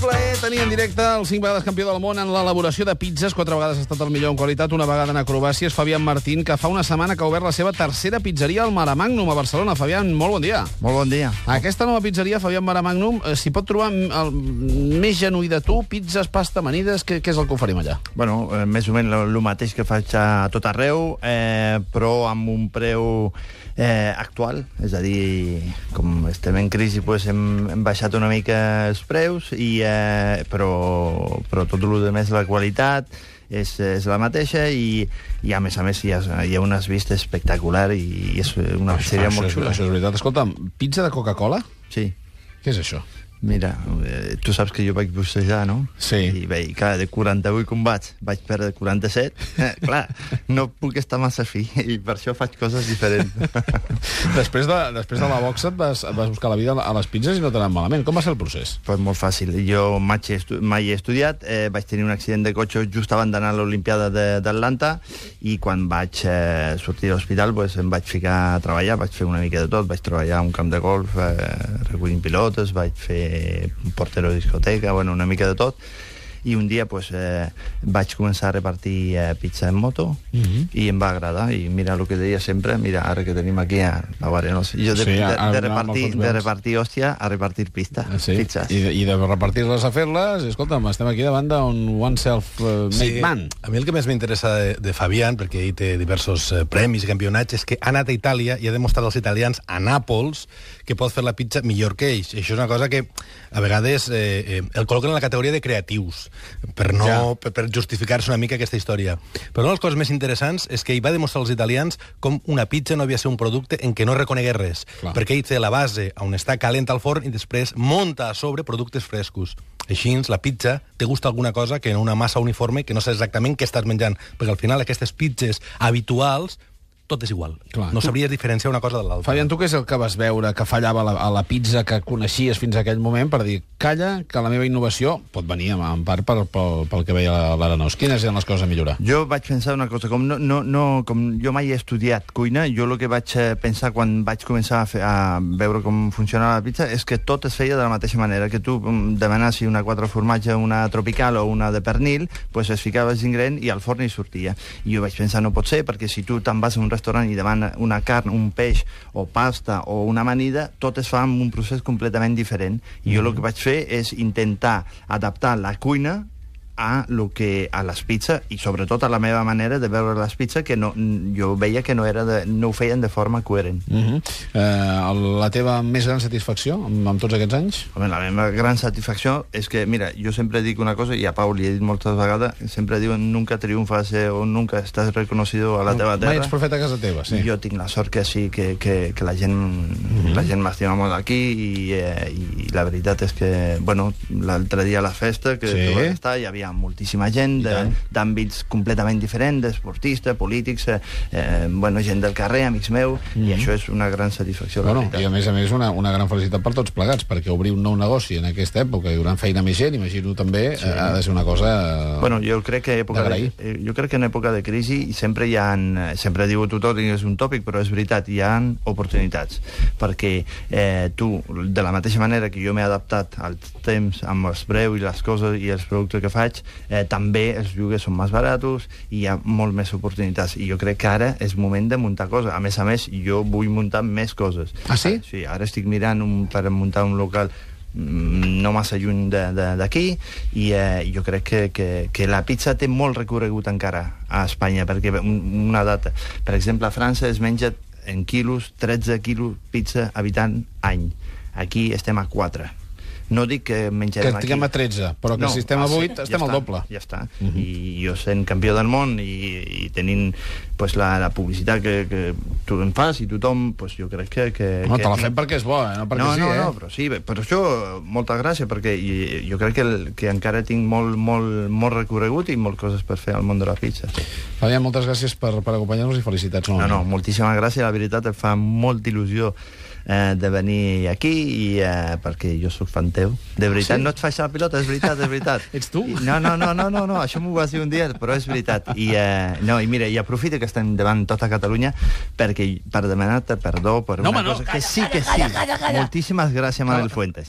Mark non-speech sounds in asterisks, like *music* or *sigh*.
Plaer tenir en directe el 5 vegades campió del món en l'elaboració de pizzas. Quatre vegades ha estat el millor en qualitat, una vegada en acrobàcies. Fabián Martín, que fa una setmana que ha obert la seva tercera pizzeria al Maramagnum, a Barcelona. Fabián, molt bon dia. Molt bon dia. Aquesta nova pizzeria, Fabián Maramagnum, eh, s'hi pot trobar el més genuí de tu, pizzas, pasta, amanides, què, què és el que oferim allà? Bueno, eh, més o menys el mateix que faig a tot arreu, eh, però amb un preu eh, actual, és a dir, com estem en crisi, pues hem, hem baixat una mica els preus, i, eh, però, però tot el que més la qualitat és, és la mateixa i, i a més a més hi ha, hi ha unes vistes espectaculars i, i és una pizzeria molt xula. això és veritat. Escolta'm, pizza de Coca-Cola? Sí. Què és això? Mira, eh, tu saps que jo vaig bussejar, no? Sí. I bé, clar, de 48 combats vaig perdre 47. Eh, clar, no puc estar massa fi i per això faig coses diferents. *laughs* després, de, després de la boxa et vas, et vas buscar la vida a les pizzas i no anat malament. Com va ser el procés? pues molt fàcil. Jo mai he, estu mai he estudiat, eh, vaig tenir un accident de cotxe just abans d'anar a l'Olimpiada d'Atlanta i quan vaig eh, sortir de l'hospital pues, em vaig ficar a treballar, vaig fer una mica de tot, vaig treballar a un camp de golf eh, recollint pilotes, vaig fer portero discoteca, bueno, una mica de tot, i un dia pues, eh, vaig començar a repartir eh, pizza en moto Mhm. i em va agradar i mira el que deia sempre, mira, ara que tenim aquí a Bavarenos, jo de, Sí, de, de, amb repartir, de repartir hòstia a repartir pista, Ah, Sí, pizzas. I de, i de repartir-les a fer-les, escolta'm, estem aquí davant d'un one self-made Sí, man. A mi el que més m'interessa de, de Fabián, perquè ell té diversos eh, premis i campionats, és que ha anat a Itàlia i ha demostrat als italians a Nàpols que pot fer la pizza millor que ells. I això és una cosa que a vegades eh, eh, el col·loquen en la categoria de creatius, per, no, Ja. per, per justificar-se una mica aquesta història. Però una de les coses més interessants és que ell va demostrar als italians com una pizza no havia de ser un producte en què no reconegués res, Clar. perquè ell té la base on està calent al forn i després monta a sobre productes frescos. Així, la pizza te gusta alguna cosa que en una massa uniforme que no saps exactament què estàs menjant, perquè al final aquestes pizzas habituals tot és igual. Clar. no Tu- sabries diferenciar una cosa de l'altra. Fabián, tu què és el que vas veure que fallava a la, a la pizza que coneixies fins a aquell moment per dir, calla, que la meva innovació pot venir en- part pel, pel, pel que veia l'Arenós. Quines eren les coses a millorar? Jo vaig pensar una cosa, com, no, no, no, com jo mai he estudiat cuina, jo el que vaig eh, pensar quan vaig començar a, fer, a veure com funcionava la pizza és que tot es feia de la mateixa manera, que tu mm, demanassi una quatre formatge, una tropical o una de pernil, pues es ficava els ingredients i al forn hi sortia. I jo vaig pensar, no pot ser, perquè si tu te'n vas a un restaurant i demana una carn, un peix o pasta o una amanida, tot es fa amb un procés completament diferent. I jo el que vaig fer és intentar adaptar la cuina a lo que a les pizzas i sobretot a la meva manera de veure les pizzas que no, jo veia que no, era de, no ho feien de forma coherent. Uh -huh. eh, la teva més gran satisfacció amb, amb tots aquests anys? Home, la meva gran satisfacció és que, mira, jo sempre dic una cosa, i a Pau li he dit moltes vegades, sempre diuen nunca triunfas eh, o nunca estàs reconocido a la teva terra. Mai ets profeta a casa teva, sí. Jo tinc la sort que sí, que, que, que la gent, Mhm. la gent m'estima molt aquí i, eh, i la veritat és que, bueno, l'altre dia a la festa que Sí. sí. vaig estar hi havia moltíssima gent d'àmbits completament diferents, d'esportistes, polítics, eh, eh, bueno, gent del carrer, amics meus, i això és una gran satisfacció. Bueno. I a més a més una, una gran felicitat per tots plegats, perquè obrir un nou negoci en aquesta època i donant feina més gent, imagino també, sí. ha de ser una cosa... eh, Bueno, jo crec que època de, eh, jo crec que en època de crisi sempre hi ha, eh, sempre diu tothom que és un tòpic, però és veritat, hi ha oportunitats, perquè eh, tu, de la mateixa manera que jo m'he adaptat al temps amb els preus i les coses i els productes que faig, eh, també els lloguers són més baratos i hi ha molt més oportunitats, i jo crec que ara és moment de muntar coses. A més a més, jo vull muntar més coses. Ah, sí? Sí, ara estic mirant un, per muntar un local mm, no massa lluny d'aquí i eh, jo crec que, que, que la pizza té molt recorregut encara a Espanya perquè un- una data, per exemple a França es menja en quilos 13 quilos pizza habitant any aquí estem a 4 no dic que Que menjarem estiguem a aquí 13, però que si estem a ah, sí, 8 estem ja al està, doble. Ja està. Mhm. I jo sent campió del món i, i tenint pues, la, la publicitat que, que tu em fas i tothom, pues, jo crec que... que No, que te la fem perquè és bo, eh? no perquè no, sí, no, eh? no, però sí, per això molta gràcia, perquè i, jo crec que, el, que encara tinc molt, molt, molt recorregut i molt coses per fer al món de la pizza. Fabián, moltes gràcies per, per acompanyar-nos i felicitats. No, no, moltíssima gràcia, la veritat em fa molta il·lusió eh, de venir aquí i eh, perquè jo sóc fan teu. De veritat, Sí? no et faig la pilota, és veritat, és veritat. *laughs* Ets tu? I, no, no, no, no, no, no, això m'ho vas dir un dia, però és veritat. I, eh, no, i mira, i aprofito que estem davant tota Catalunya perquè per demanar-te perdó per No, una home, no. cosa que sí, que sí. Moltíssimes gràcies, Manel Fuentes.